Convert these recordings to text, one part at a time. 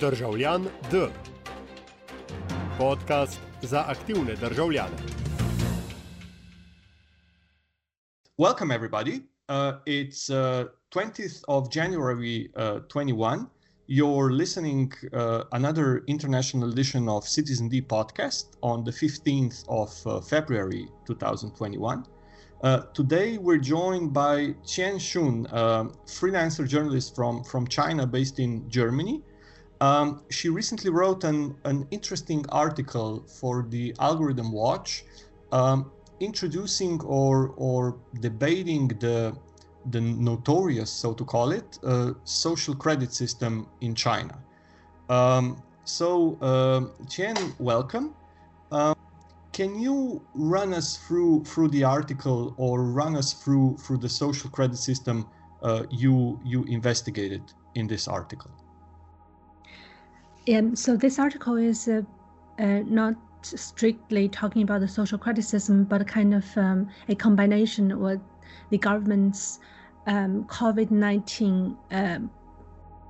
Državljan D. Podcast za aktivne državljane. Welcome, everybody. Uh, it's uh, 20th of January uh, 21. You're listening uh, another international edition of Citizen D podcast on the 15th of uh, February 2021. Uh, today we're joined by Qian Sun, a freelancer journalist from, from China based in Germany. Um, she recently wrote an, an interesting article for the Algorithm Watch um, introducing or, or debating the, the notorious, so to call it, uh, social credit system in China. Um, so, uh, Qian, welcome. Um, can you run us through through the article or run us through through the social credit system uh, you you investigated in this article? Um, so this article is uh, uh, not strictly talking about the social credit system, but kind of um, a combination with the government's um, COVID nineteen um,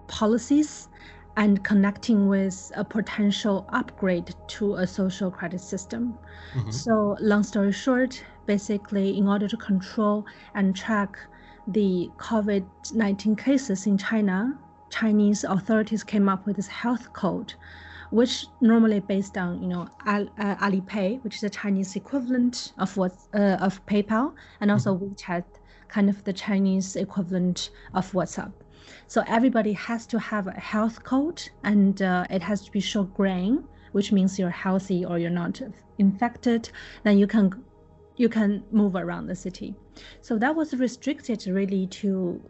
policies and connecting with a potential upgrade to a social credit system. Mm-hmm. So, long story short, basically, in order to control and track the COVID 19 cases in China, Chinese authorities came up with this health code, which normally based on you know Al, uh, Alipay, which is a Chinese equivalent of what uh, of PayPal, and also mm-hmm. WeChat, kind of the Chinese equivalent of WhatsApp. So everybody has to have a health code, and uh, it has to be show green, which means you're healthy or you're not infected. Then you can you can move around the city. So that was restricted really to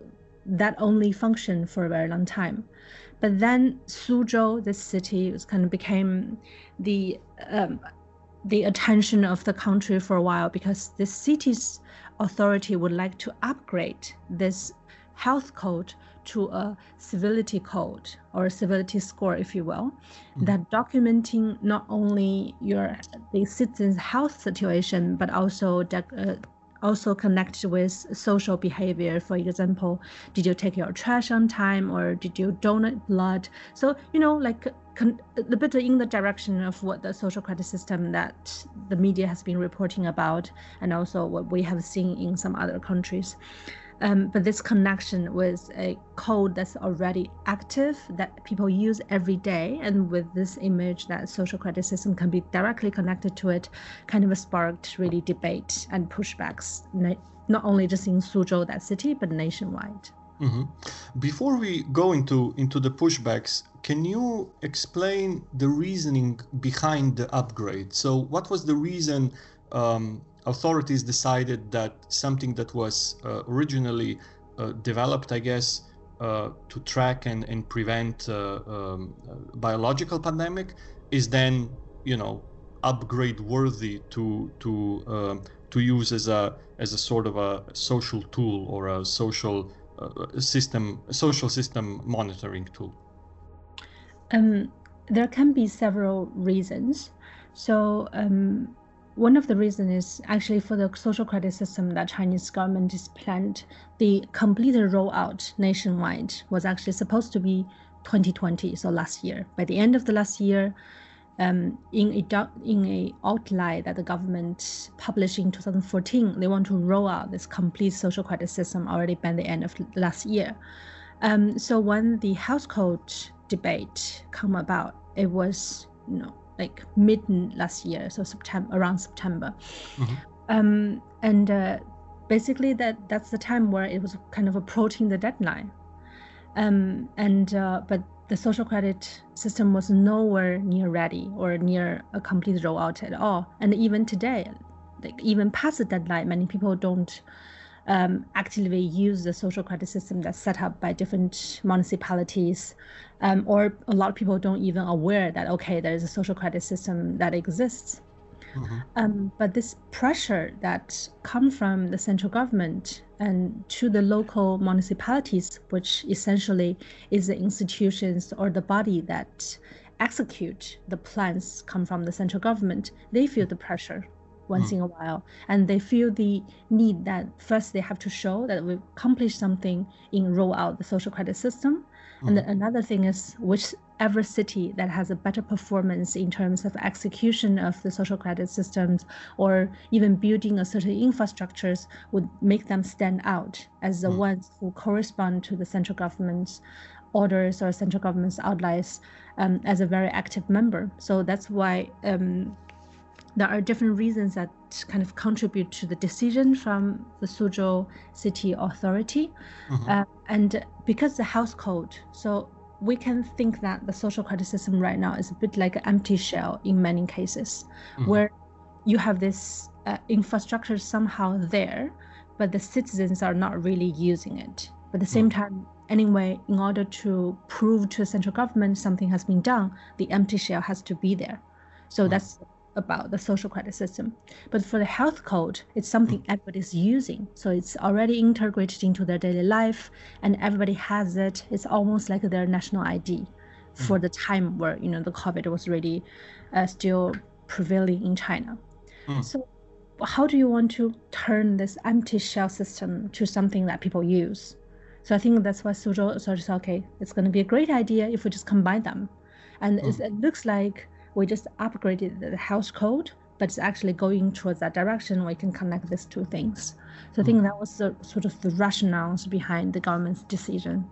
that only functioned for a very long time. But then Suzhou, this city, was kind of became the um, the attention of the country for a while because the city's authority would like to upgrade this health code to a civility code or a civility score, if you will, mm-hmm. that documenting not only your the citizen's health situation but also de- uh, also connected with social behavior. For example, did you take your trash on time or did you donate blood? So, you know, like con- a bit in the direction of what the social credit system that the media has been reporting about and also what we have seen in some other countries. Um, but this connection with a code that's already active that people use every day, and with this image that social credit system can be directly connected to it, kind of sparked really debate and pushbacks, not only just in Suzhou, that city, but nationwide. Mm-hmm. Before we go into into the pushbacks, can you explain the reasoning behind the upgrade? So, what was the reason? Um, authorities decided that something that was uh, originally uh, developed, I guess, uh, to track and, and prevent uh, um, biological pandemic is then, you know, upgrade worthy to to um, to use as a as a sort of a social tool or a social uh, system social system monitoring tool. Um, there can be several reasons. So um, one of the reasons is actually for the social credit system that Chinese government is planned. The complete rollout nationwide was actually supposed to be 2020, so last year. By the end of the last year, um, in a in a outline that the government published in 2014, they want to roll out this complete social credit system already by the end of last year. Um, so when the health code debate come about, it was you know like mid last year, so September around September, mm-hmm. um, and uh, basically that that's the time where it was kind of approaching the deadline, um, and uh, but the social credit system was nowhere near ready or near a complete rollout at all, and even today, like even past the deadline, many people don't um, actively use the social credit system that's set up by different municipalities, um, or a lot of people don't even aware that okay, there is a social credit system that exists. Mm-hmm. Um, but this pressure that come from the central government and to the local municipalities, which essentially is the institutions or the body that execute the plans come from the central government, they feel the pressure once mm. in a while and they feel the need that first they have to show that we've accomplished something in roll out the social credit system And another thing is whichever city that has a better performance in terms of execution of the social credit systems or even building a certain infrastructures would make them stand out as the ones who correspond to the central government's orders or central government's outlays um, as a very active member. So that's why um, there are different reasons that kind of contribute to the decision from the Suzhou City Authority. Uh, and because the house code, so we can think that the social credit system right now is a bit like an empty shell in many cases, where you have this uh, infrastructure somehow there, but the citizens are not really using it. But at the same time, anyway, in order to prove to the central government something has been done, the empty shell has to be there. So that's about the social credit system. But for the health code, it's something hmm. everybody's using. So it's already integrated into their daily life and everybody has it. It's almost like their national ID hmm. for the time where, you know, the COVID was really uh, still prevailing in China. Hmm. So how do you want to turn this empty shell system to something that people use? So I think that's why Suzhou sort of said, okay, it's going to be a great idea if we just combine them. And it's- it looks like we just upgraded the house code, but it's actually going towards that direction. We can connect these two things. So I think that was the sort of the rationales behind the government's decision.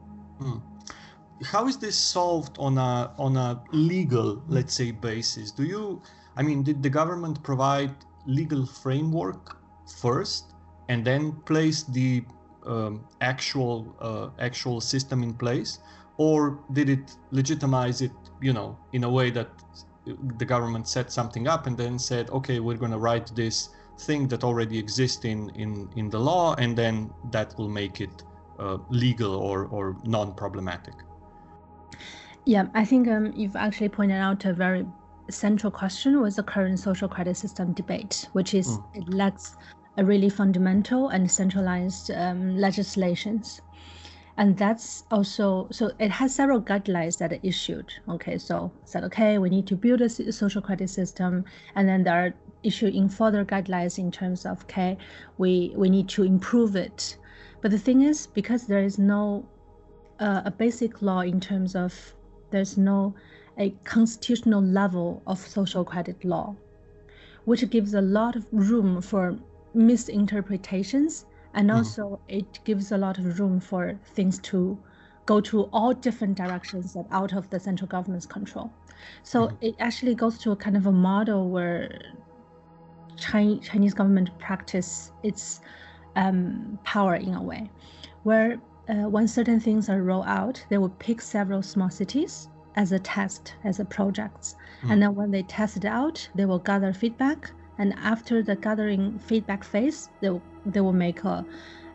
how is this solved on a on a legal let's say basis do you i mean did the government provide legal framework first and then place the um, actual uh, actual system in place or did it legitimize it you know in a way that the government set something up and then said okay we're going to write this thing that already exists in in in the law and then that will make it uh, legal or or non-problematic Yeah, I think um, you've actually pointed out a very central question with the current social credit system debate, which is it lacks a really fundamental and centralized um, legislations. And that's also so it has several guidelines that are issued. Okay, so said okay, we need to build a social credit system, and then there are issuing further guidelines in terms of okay, we we need to improve it. But the thing is, because there is no uh, a basic law in terms of there's no a constitutional level of social credit law, which gives a lot of room for misinterpretations and also it gives a lot of room for things to go to all different directions that out of the central government's control. So it actually goes to a kind of a model where Chi- Chinese government practice its um, power in a way, where uh, when certain things are rolled out, they will pick several small cities as a test, as a project, and then when they test it out, they will gather feedback, and after the gathering feedback phase, they will, they will make a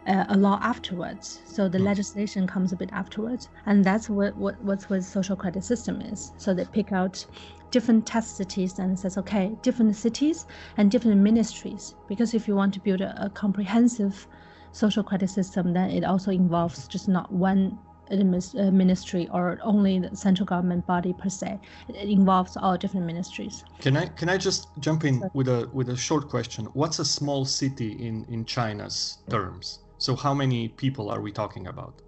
a law afterwards. So the hmm. legislation comes a bit afterwards, and that's what what what's what social credit system is. So they pick out different test cities and says okay different cities and different ministries because if you want to build a, a comprehensive social credit system then it also involves just not one ministry or only the central government body per se it, involves all different ministries Can I can I just jump in with a with a short question? What's a small city in in China's terms? So how many people are we talking about?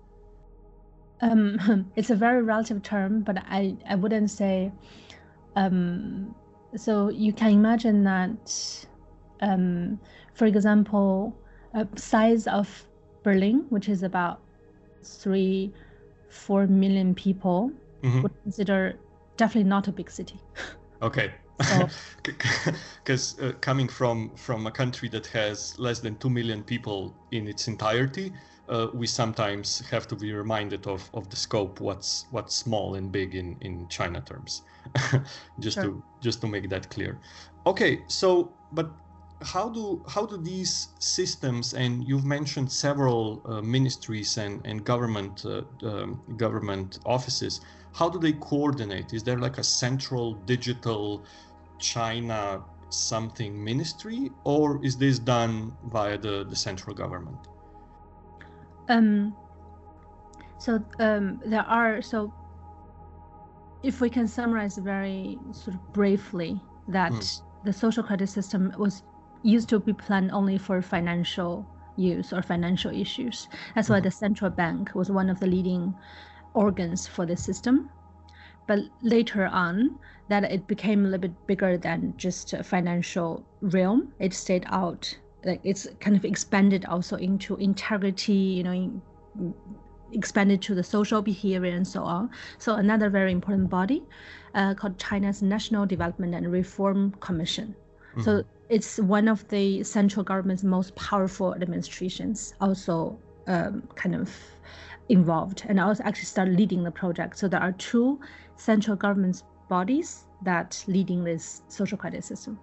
um, it's a very relative term, but I, I wouldn't say. Um, so you can imagine that, um, for example, a size of Berlin, which is about three, four million people, Mhm. would consider definitely not a big city. Okay. So- Because uh, coming from from a country that has less than two million people in its entirety, uh, we sometimes have to be reminded of, of the scope. What's what's small and big in, in China terms, just Sure. to just to make that clear. Okay, so but how do how do these systems and you've mentioned several uh, ministries and and government uh, um, government offices how do they coordinate is there like a central digital china something ministry or is this done via the the central government Um, so um, there are so if we can summarize very sort of briefly that Mm. the social credit system was used to be planned only for financial use or financial issues. That's why Mhm. the central bank was one of the leading organs for the system. But later on, that it became a little bit bigger than just a financial realm. It stayed out, like it's kind of expanded also into integrity, you know, in, expanded to the social behavior and so on. So another very important body uh, called China's National Development and Reform Commission. Mm-hmm. So it's one of the central government's most powerful administrations, also um, kind of involved, and also actually start leading the project. So there are two central government bodies that leading this social credit system.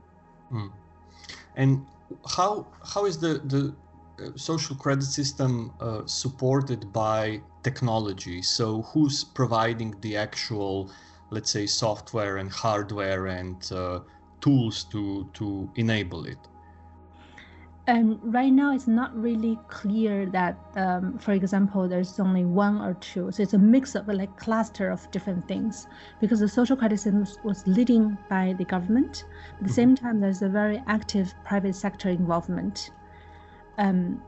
Mm. And how how is the the uh, social credit system uh, supported by technology? So who's providing the actual, let's say, software and hardware and uh, tools to to enable it? And right now, it's not really clear that, um, for example, there's only one or two. So it's a mix of a like cluster of different things. Because the social credit system was leading by the government. At the mm-hmm. same time, there's a very active private sector involvement. Um,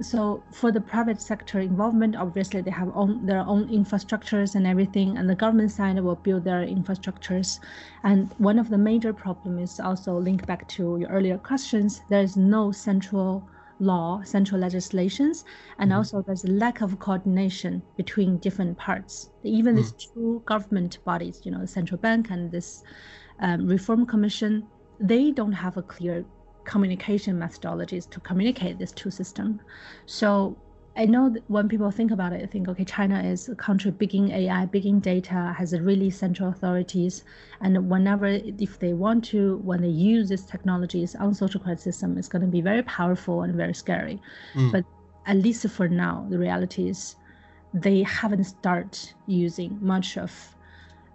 so for the private sector involvement, obviously they have own, their own infrastructures and everything, and the government side will build their infrastructures. And one of the major problems is also linked back to your earlier questions. There is no central law, central legislations, and mm-hmm. also there's a lack of coordination between different parts. Even mm-hmm. these two government bodies, you know, the central bank and this um, reform commission, they don't have a clear communication methodologies to communicate these two systems. So I know that when people think about it, I think, okay, China is a country big in AI, big in data, has really central authorities. And whenever, if they want to, when they use these technologies on social credit system, it's going to be very powerful and very scary. Mm. But at least for now, the reality is they haven't started using much of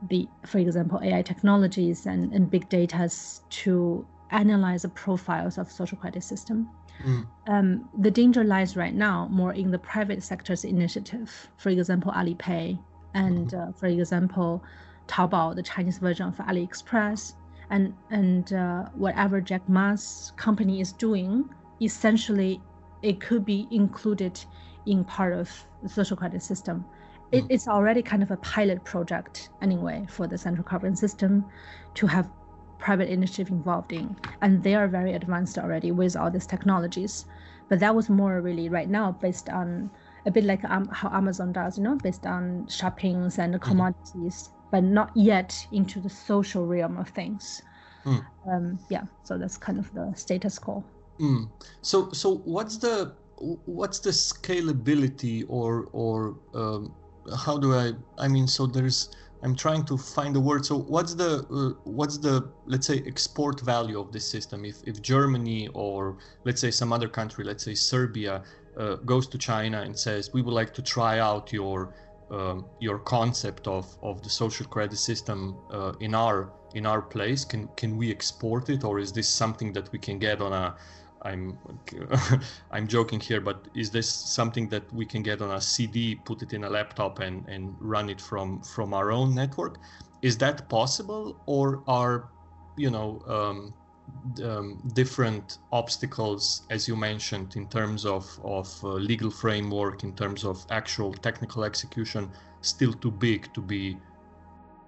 the, for example, AI technologies and, and big data to analyze the profiles of social credit system. Mm. Um, the danger lies right now more in the private sector's initiative. For example, Alipay, and mm. uh, for example, Taobao, the Chinese version of AliExpress, and and uh, whatever Jack Ma's company is doing, essentially, it could be included in part of the social credit system. It, mm. it's already kind of a pilot project anyway for the central government system to have private initiative involved in, and they are very advanced already with all these technologies. But that was more really right now based on a bit like um, how Amazon does, you know, based on shoppings and mm-hmm. commodities, but not yet into the social realm of things. Mm. Um, yeah, so that's kind of the status quo. Mm. So, so what's the what's the scalability or or um, how do I? I mean, so there's I'm trying to find the word. So what's the uh, what's the let's say export value of this system? If if Germany or let's say some other country, let's say Serbia, uh, goes to China and says we would like to try out your um, your concept of of the social credit system uh, in our in our place, can can we export it, or is this something that we can get on a I'm I'm joking here, but is this something that we can get on a CD, put it in a laptop, and and run it from from our own network? Is that possible, or are you know um, um, different obstacles, as you mentioned, in terms of of uh, legal framework, in terms of actual technical execution, still too big to be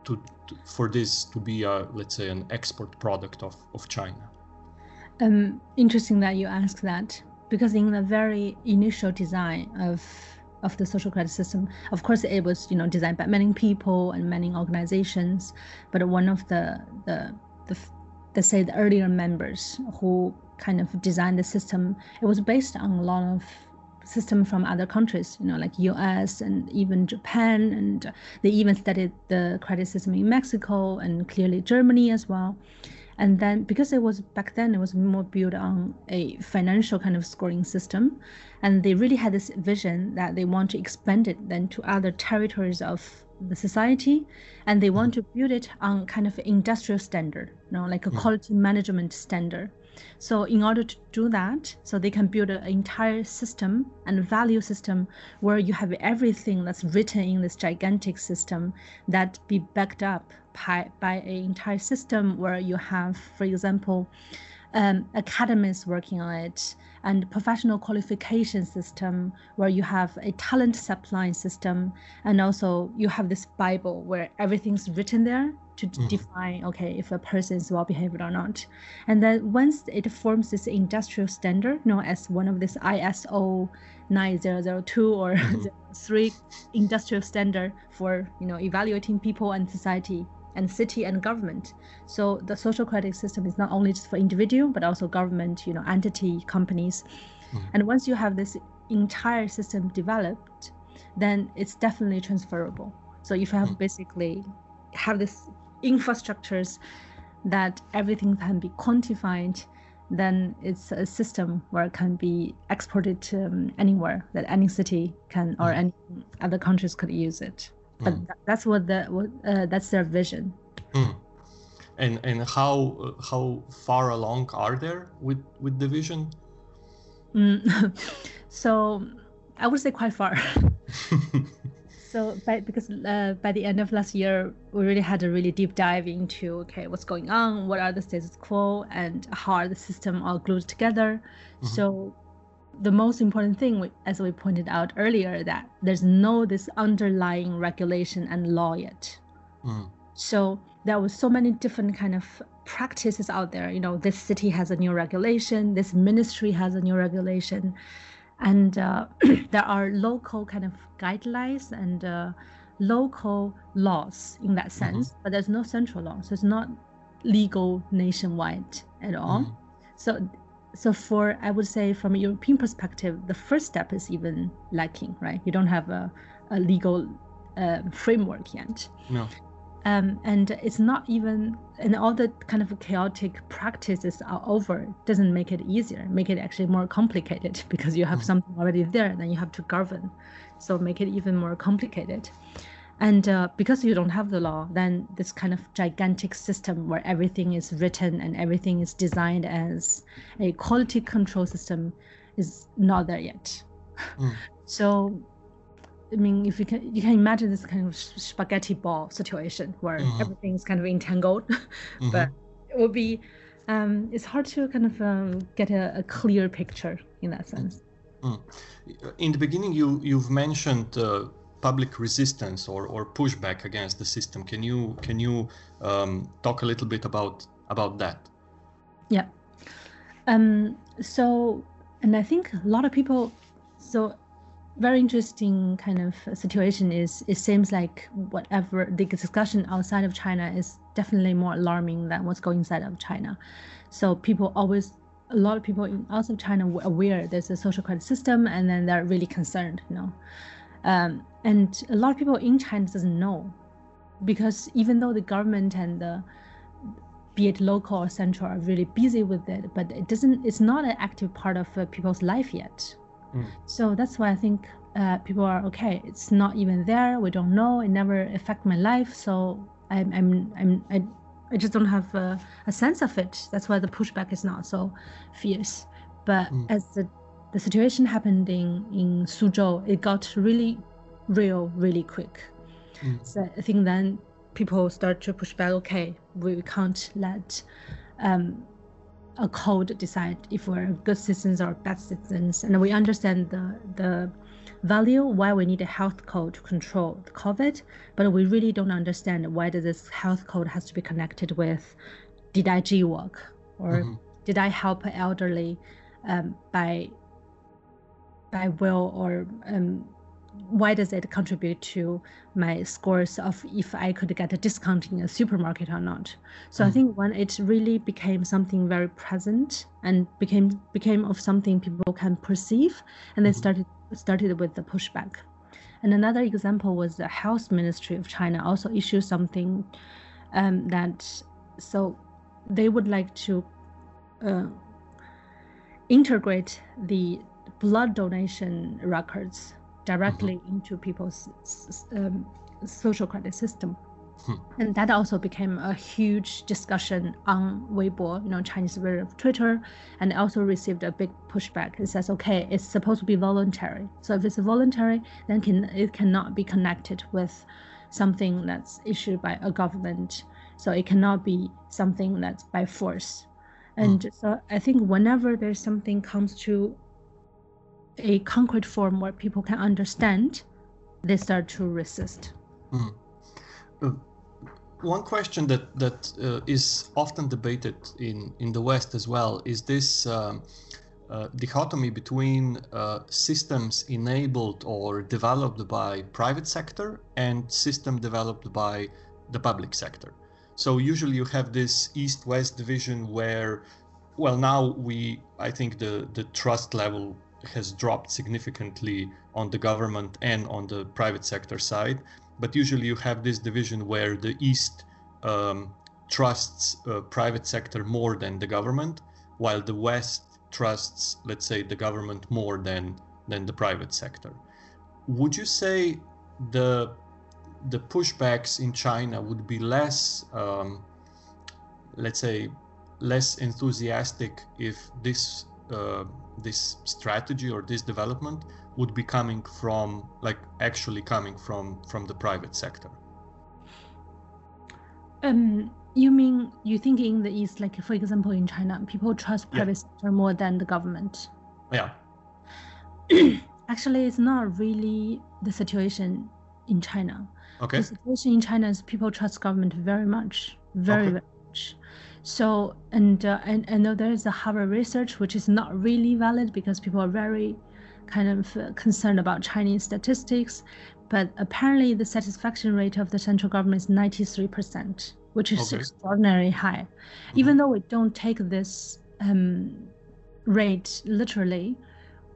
to, to for this to be a let's say an export product of of China? Um, interesting that you ask that because in the very initial design of of the social credit system, of course, it was you know designed by many people and many organizations, but one of the the the let's say the earlier members who kind of designed the system, it was based on a lot of system from other countries, you know, like U.S. and even Japan, and they even studied the credit system in Mexico and clearly Germany as well and then because it was back then it was more built on a financial kind of scoring system and they really had this vision that they want to expand it then to other territories of the society and they want mm-hmm. to build it on kind of industrial standard you know like a mm-hmm. quality management standard so in order to do that, so they can build an entire system and value system where you have everything that's written in this gigantic system that be backed up by, by an entire system where you have, for example, um, academies working on it, and professional qualification system where you have a talent supply system and also you have this bible where everything's written there to Mhm. define okay if a person is well behaved or not and then once it forms this industrial standard known as one of this iso 9002 or Mhm. 3 industrial standard for you know evaluating people and society and city and government so the social credit system is not only just for individual but also government you know entity companies Mhm. and once you have this entire system developed then it's definitely transferable so if you have Mhm. basically have this infrastructures that everything can be quantified then it's a system where it can be exported to um, anywhere that any city can or Mm. any other countries could use it but Mm. that's what the what, uh, that's their vision Mm. And and how uh, how far along are there with with the vision? Mm. so i would say quite far so by, because uh, by the end of last year we really had a really deep dive into okay what's going on what are the status quo and how are the system all glued together Mhm. so the most important thing as we pointed out earlier that there's no this underlying regulation and law yet. Mm. so there was so many different kind of practices out there. You know this city has a new regulation this ministry has a new regulation. And uh, there are local kind of guidelines and uh, local laws in that sense. But there's no central law so it's not legal nationwide at all. Mm. so so for i would say from a european perspective the first step is even lacking right? You don't have a, a legal uh, framework yet. No. um, and it's not even and all the kind of chaotic practices are over. Doesn't make it easier. Make it actually more complicated because you have Mm. something already there then you have to govern. So make it even more complicated and uh, because you don't have the law then this kind of gigantic system where everything is written and everything is designed as a quality control system is not there yet Mm. so I mean, if you can, you can imagine this kind of spaghetti ball situation where Mhm. everything is kind of entangled, Mhm. but it will be, um, it's hard to kind of um, get a, a clear picture in that sense. In the beginning, you you've mentioned uh, public resistance or, or pushback against the system. Can you can you um, talk a little bit about about that? Yeah. Um, so, and I think a lot of people, so very interesting kind of situation is it seems like whatever the discussion outside of China is definitely more alarming than what's going inside of China. So people always, a lot of people in outside of China were aware there's a social credit system, and then they're really concerned, you know. Um, and a lot of people in China doesn't know, because even though the government and the be it local or central are really busy with it but it doesn't it's not an active part of uh, people's life yet Mm. so that's why i think uh, people are okay it's not even there we don't know it never affect my life so i'm i'm, I'm I, I just don't have a, a sense of it that's why the pushback is not so fierce but Mm. as the the situation happened in in suzhou it got really real really quick Mm. so I think then people start to push back. Okay, we can't let um, a code decide if we're good citizens or bad citizens, and we understand the the value why we need a health code to control the COVID, but we really don't understand why does this health code has to be connected with did I G work or Mhm. did I help elderly um, by by will or um, why does it contribute to my scores of if I could get a discount in a supermarket or not? So I Mm. think when it really became something very present and became became of something people can perceive, and they Mhm. started started with the pushback. And another example was the Health Ministry of China also issued something um, that so they would like to uh, integrate the blood donation records directly into people's um, social credit system. Hmm. And that also became a huge discussion on Weibo, you know, Chinese version of Twitter, and also received a big pushback. It says, okay, it's supposed to be voluntary. So if it's voluntary, then can it cannot be connected with something that's issued by a government. So it cannot be something that's by force. And so I think whenever there's something comes to a concrete form where people can understand, they start to resist. Mm. Uh, one question that that uh, is often debated in in the West as well is this um, uh, dichotomy between uh, systems enabled or developed by private sector and system developed by the public sector. So usually you have this east-west division where, well, now we I think the the trust level has dropped significantly on the government and on the private sector side. But usually you have this division where the East um, trusts uh, private sector more than the government, while the West trusts, let's say, the government more than than the private sector. Would you say the the pushbacks in China would be less, um, let's say, less enthusiastic if this uh, this strategy or this development would be coming from like actually coming from from the private sector. Um you mean you think in the east like for example in china people trust private yeah. sector more than the government? Yeah. Actually it's not really the situation in china. Okay. The situation in china is people trust government very much very, okay. very much so, and uh, and I know there is a Harvard research which is not really valid because people are very kind of uh, concerned about Chinese statistics, but apparently the satisfaction rate of the central government is 93%, which is okay. extraordinarily high. Mm-hmm. Even though we don't take this um, rate literally,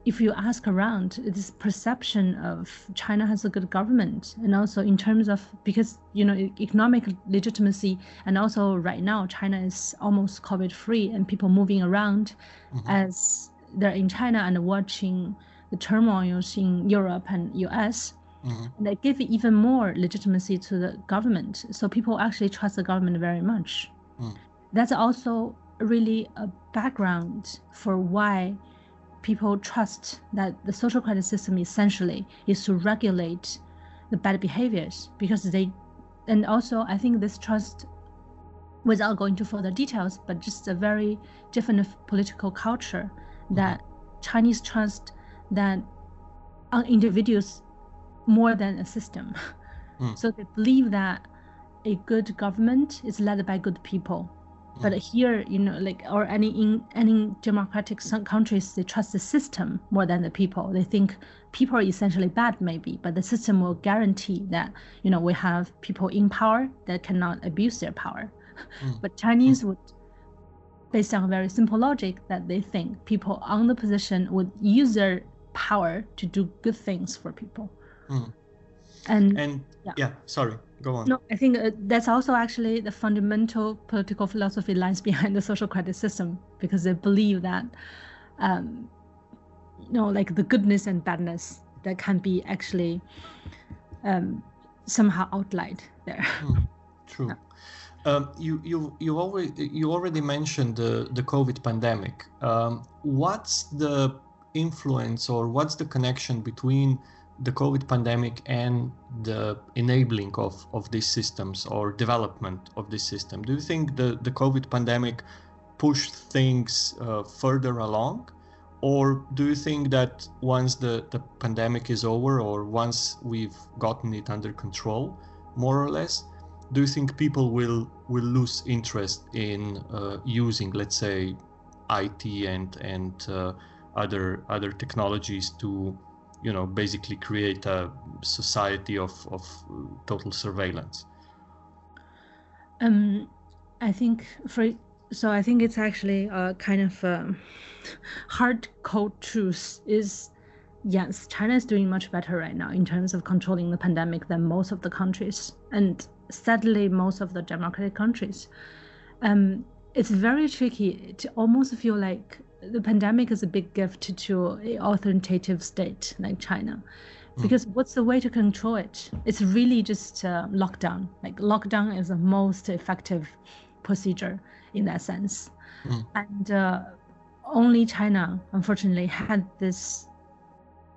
if you ask around, this perception of China has a good government, and also in terms of because you know economic legitimacy, and also right now China is almost COVID free, and people moving around mm-hmm. as they're in China and watching the turmoils in Europe and U.S. Mm-hmm. They give even more legitimacy to the government, so people actually trust the government very much. Mm. That's also really a background for why people trust that the social credit system essentially is to regulate the bad behaviors because they and also i think this trust without going to further details but just a very different political culture that chinese trust that on individuals more than a system mm. so they believe that a good government is led by good people but here, you know, like or any in any democratic countries, they trust the system more than the people. They think people are essentially bad, maybe, but the system will guarantee that you know we have people in power that cannot abuse their power. Mm. But Chinese mm. would, based on a very simple logic, that they think people on the position would use their power to do good things for people. Mm. And, and yeah. yeah, sorry go on. No, I think uh, that's also actually the fundamental political philosophy lies behind the social credit system because they believe that, um, you know, like the goodness and badness that can be actually um, somehow outlined there. Mm, true. Yeah. Um, you you you already you already mentioned the the COVID pandemic. Um, what's the influence or what's the connection between the COVID pandemic and the enabling of, of these systems or development of this system? Do you think the, the COVID pandemic pushed things uh, further along? Or do you think that once the, the pandemic is over or once we've gotten it under control, more or less, do you think people will will lose interest in uh, using, let's say, IT and and uh, other other technologies to you know basically create a society of of total surveillance. Um i think for so i think it's actually a kind of um, hard code truth is yes china is doing much better right now in terms of controlling the pandemic than most of the countries and sadly most of the democratic countries. Um it's very tricky. To almost feel like the pandemic is a big gift to an authoritative state like China. Hmm. Because mm. what's the way to control it? It's really just uh, lockdown. Like lockdown is the most effective procedure in that sense. Mm. And uh, only China, unfortunately, had this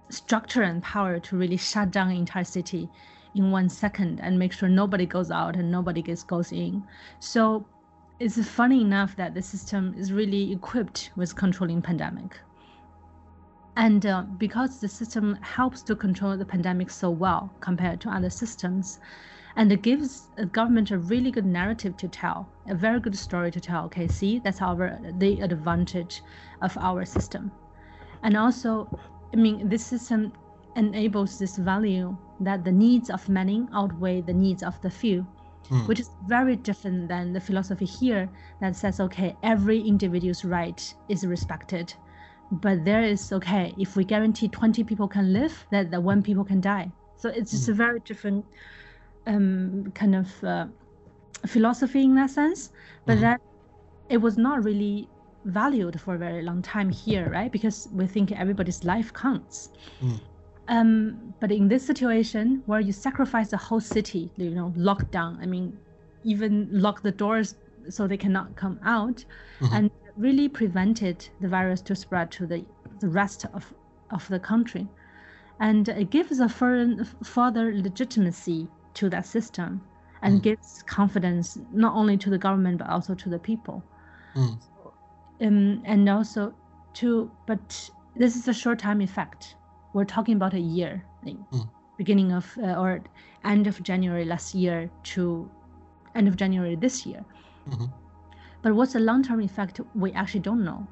structure and power to really shut down an entire city in one second and make sure nobody goes out and nobody gets goes in. So it's funny enough that the system is really equipped with controlling pandemic. And uh, because the system helps to control the pandemic so well compared to other systems, and it gives the government a really good narrative to tell, a very good story to tell. Okay, see, that's our the advantage of our system, and also, I mean, this system enables this value that the needs of many outweigh the needs of the few, Mm. which is very different than the philosophy here that says, okay, every individual's right is respected. But there is, okay, if we guarantee 20 people can live, that the one people can die. So it's just a very different um, kind of uh, philosophy in that sense. But Mhm. that it was not really valued for a very long time here, right? Because we think everybody's life counts. Mm. Um, but in this situation where you sacrifice the whole city, you know, lock down, I mean, even lock the doors so they cannot come out, Mhm. and really prevented the virus to spread to the, the rest of, of the country. And it gives a further, further legitimacy to that system and Mm. gives confidence not only to the government but also to the people. Mm. Um, and also to, but this is a short time effect. We're talking about a year, like Mm. beginning of uh, or end of January last year to end of January this year. Mhm. But what's the long term effect? We actually don't know.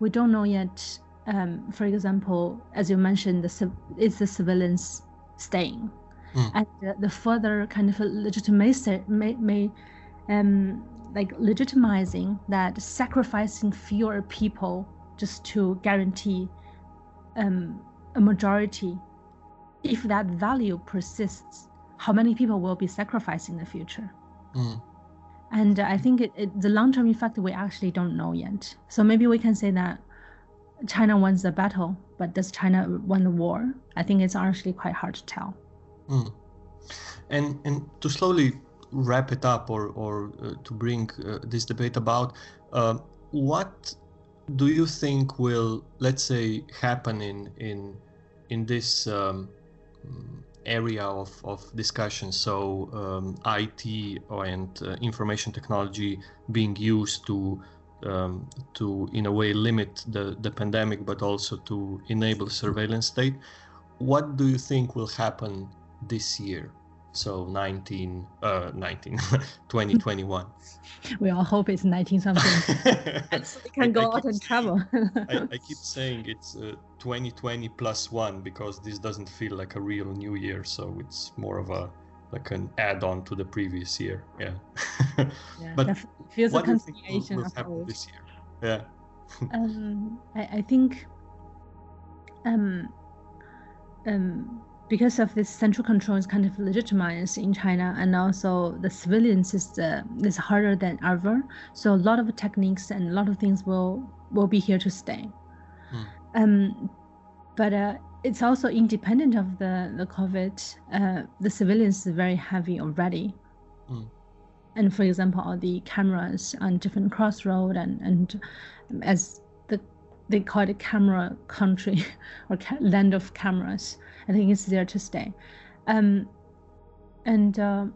We don't know yet. Um, for example, as you mentioned, the civ- is the civilians staying, Mm. and the, the further kind of legitimacy may, may um, like legitimizing that sacrificing fewer people just to guarantee um, a majority. If that value persists, how many people will be sacrificed in the future? Mm. And I think it, it, the long term effect we actually don't know yet. So maybe we can say that China wins the battle, but does China win the war? I think it's actually quite hard to tell. Mm. And and to slowly wrap it up, or or uh, to bring uh, this debate about, uh, what do you think will, let's say, happen in in in this um, area of, of discussion? So um, IT and uh, information technology being used to um, to in a way limit the, the pandemic, but also to enable surveillance state. What do you think will happen this year? So 19, uh, 19, 2021. We all hope it's 19 something. so we can I- go I out and travel. I, I keep saying it's uh, 2020 plus one because this doesn't feel like a real new year, so it's more of a like an add-on to the previous year. Yeah. yeah, but definitely. feels a what do you think will, will of happen this year? Yeah. um, I, I think um, um, because of this central control is kind of legitimized in China, and also the surveillance is uh, is harder than ever. So a lot of techniques and a lot of things will will be here to stay. Hmm. Um, but uh, it's also independent of the the COVID. Uh, the surveillance is very heavy already. Hmm. And for example, all the cameras on different crossroad and and as the they call it camera country or ca- land of cameras. I think it's there to stay. Um, and uh,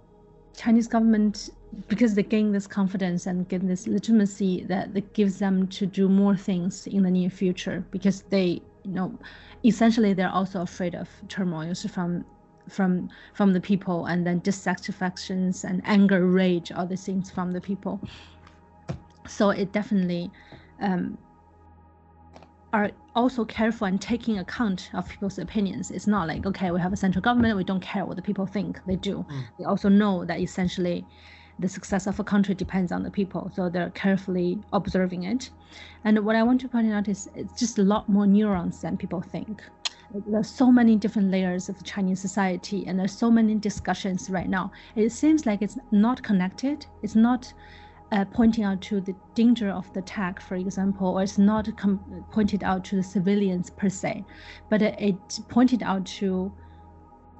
Chinese government, because they gain this confidence and gain this legitimacy, that, gives them to do more things in the near future. Because they, you know, essentially they're also afraid of turmoils from from from the people and then dissatisfactions and anger, rage, all these things from the people. So it definitely um, are also careful and taking account of people's opinions. It's not like okay, we have a central government, we don't care what the people think. They do. Mm. They also know that essentially the success of a country depends on the people, so they're carefully observing it. And what I want to point out is it's just a lot more nuanced than people think. Like, There's so many different layers of Chinese society, and there's so many discussions right now. It seems like it's not connected. It's not uh, pointing out to the danger of the attack, for example, or it's not pointed out to the surveillance per se, but it, it pointed out to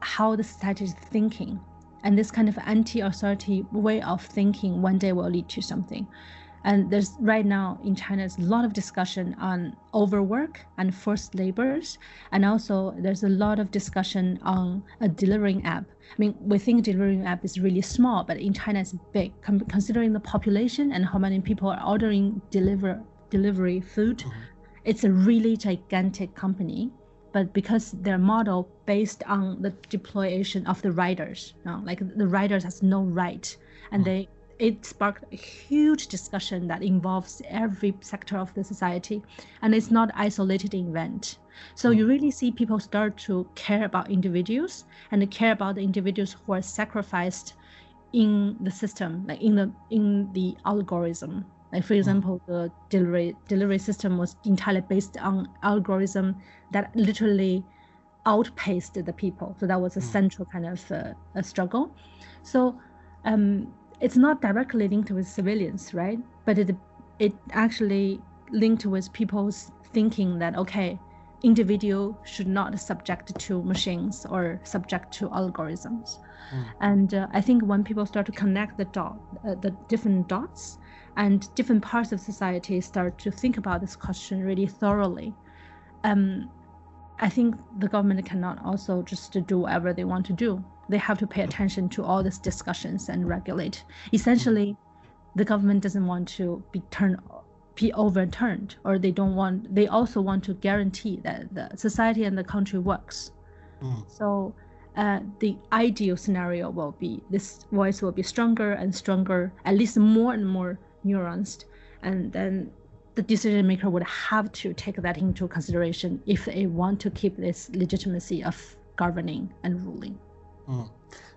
how the society is thinking. And this kind of anti authority way of thinking one day will lead to something. And there's right now in China, there's a lot of discussion on overwork and forced labors. And also there's a lot of discussion on a delivering app. I mean, we think delivery app is really small, but in China it's big, considering the population and how many people are ordering deliver delivery food. Mm-hmm. It's a really gigantic company but because their model based on the deployation of the riders, you know, like the riders has no right, and mm. they it sparked a huge discussion that involves every sector of the society, and it's not isolated event. So you mm. really see people start to care about individuals and care about the individuals who are sacrificed in the system, like in the in the algorithm. Like for mm. example, the delivery delivery system was entirely based on algorithm that literally outpaced the people. So that was a mm. central kind of uh, a struggle. So um, it's not directly linked with civilians, right? But it it actually linked with people's thinking that okay, individual should not subject to machines or subject to algorithms. Mm. And uh, I think when people start to connect the dot, uh, the different dots, and different parts of society start to think about this question really thoroughly, um, I think the government cannot also just do whatever they want to do. They have to pay attention to all these discussions and regulate. Essentially, the government doesn't want to be turned be overturned or they don't want they also want to guarantee that the society and the country works mm. so uh, the ideal scenario will be this voice will be stronger and stronger at least more and more nuanced, and then the decision maker would have to take that into consideration if they want to keep this legitimacy of governing and ruling. Mm.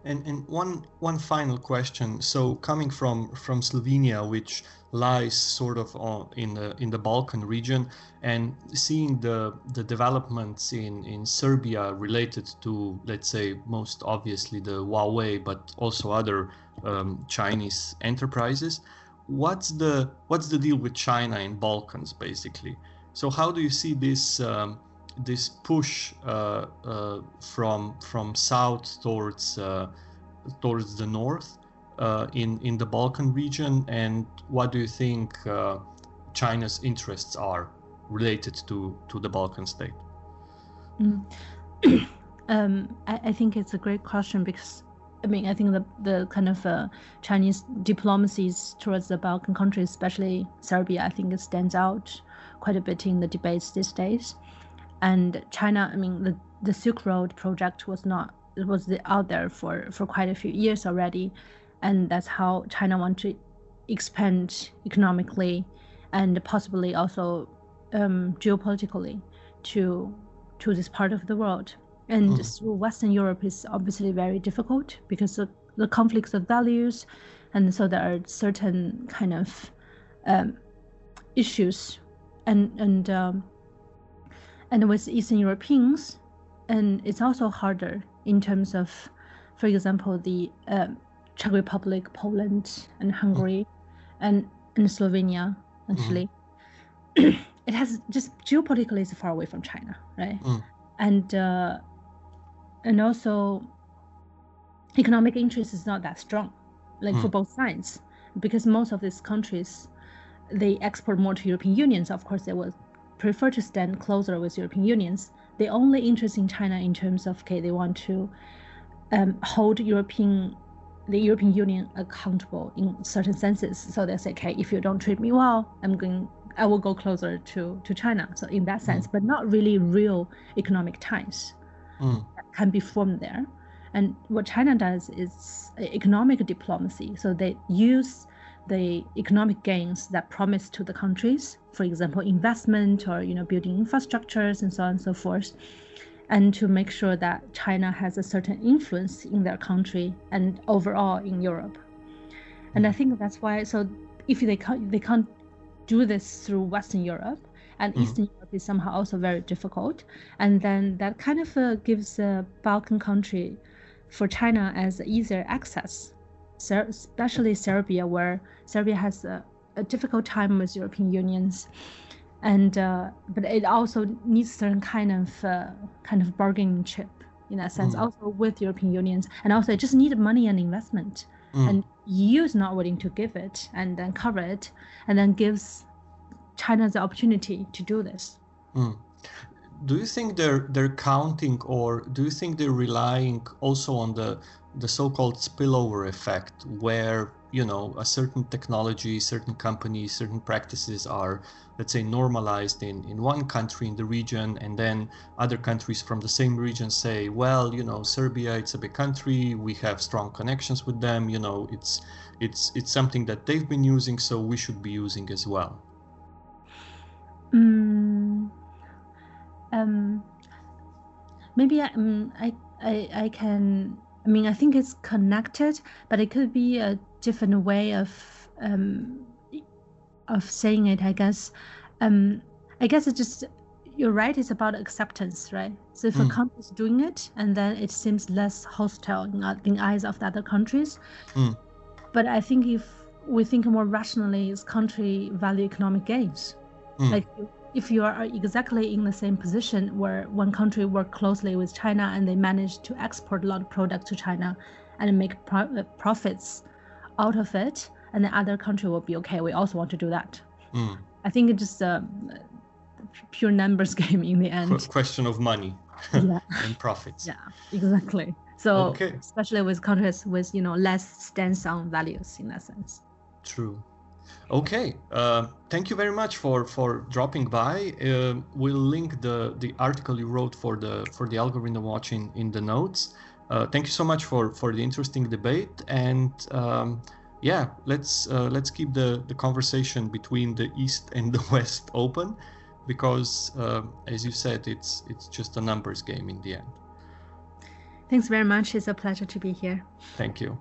And, and one one final question. So coming from from Slovenia, which lies sort of on, in the in the Balkan region, and seeing the the developments in in Serbia related to let's say most obviously the Huawei, but also other um, Chinese enterprises what's the what's the deal with China in Balkans basically? So how do you see this um, this push uh, uh, from from south towards uh, towards the north in in the Balkan region, and what do you think China's interests are related to to the Balkan state? Mm. um, I, I think it's a great question because I mean, I think the the kind of uh, Chinese diplomacies towards the Balkan countries, especially Serbia, I think it stands out quite a bit in the debates these days. And China, I mean, the the Silk Road project was not it was out there for for quite a few years already, and that's how China want to expand economically, and possibly also um, geopolitically to to this part of the world. And mm. through Western Europe is obviously very difficult because of the conflicts of values, and so there are certain kind of um, issues, and and um, and with Eastern Europeans, and it's also harder in terms of, for example, the uh, Czech Republic, Poland, and Hungary, mm. and and Slovenia actually. Mm. it has just geopolitically is far away from China, right? Mm. And uh, and also economic interest is not that strong like mm. for both sides because most of these countries they export more to european unions of course they would prefer to stand closer with european unions the only interest in china in terms of okay they want to um, hold european the european union accountable in certain senses so they say okay if you don't treat me well i'm going i will go closer to to china so in that sense mm. but not really real economic ties mm can be formed there. And what China does is economic diplomacy. So they use the economic gains that promise to the countries, for example, investment or you know building infrastructures and so on and so forth, and to make sure that China has a certain influence in their country and overall in Europe. And I think that's why. So if they can't they can't do this through Western Europe, and mm-hmm. Eastern Europe is somehow also very difficult. And then that kind of uh, gives a Balkan country for China as easier access, especially Serbia, where Serbia has a, a difficult time with European unions. And uh, but it also needs certain kind of uh, kind of bargaining chip in that sense, mm. also with European unions, and also it just needed money and investment mm. and EU is not willing to give it and then cover it, and then gives China the opportunity to do this. Mm. Do you think they're they're counting, or do you think they're relying also on the the so-called spillover effect, where you know a certain technology, certain companies, certain practices are, let's say, normalized in in one country in the region, and then other countries from the same region say, well, you know, Serbia, it's a big country, we have strong connections with them, you know, it's it's it's something that they've been using, so we should be using as well. Mm, um, maybe I, um, I, I, I can. I mean, I think it's connected, but it could be a different way of um, of saying it. I guess. Um, I guess it's just you're right. It's about acceptance, right? So if mm. a country is doing it, and then it seems less hostile in, in eyes of the other countries. Mm. But I think if we think more rationally, is country value economic gains. Mm. Like if you are exactly in the same position where one country work closely with China and they manage to export a lot of products to China and make pro- uh, profits out of it, and the other country will be okay. We also want to do that. Mm. I think it's just a pure numbers game in the end. question of money yeah. and profits. Yeah, exactly. So okay. especially with countries with you know less stance on values in that sense. True. Okay, uh, thank you very much for for dropping by. Uh, we'll link the the article you wrote for the for the algorithm watching in the notes. Uh, thank you so much for for the interesting debate and. Um, yeah, let's uh, let's keep the, the conversation between the east and the west open, because uh, as you said, it's it's just a numbers game in the end. Thanks very much. It's a pleasure to be here. Thank you.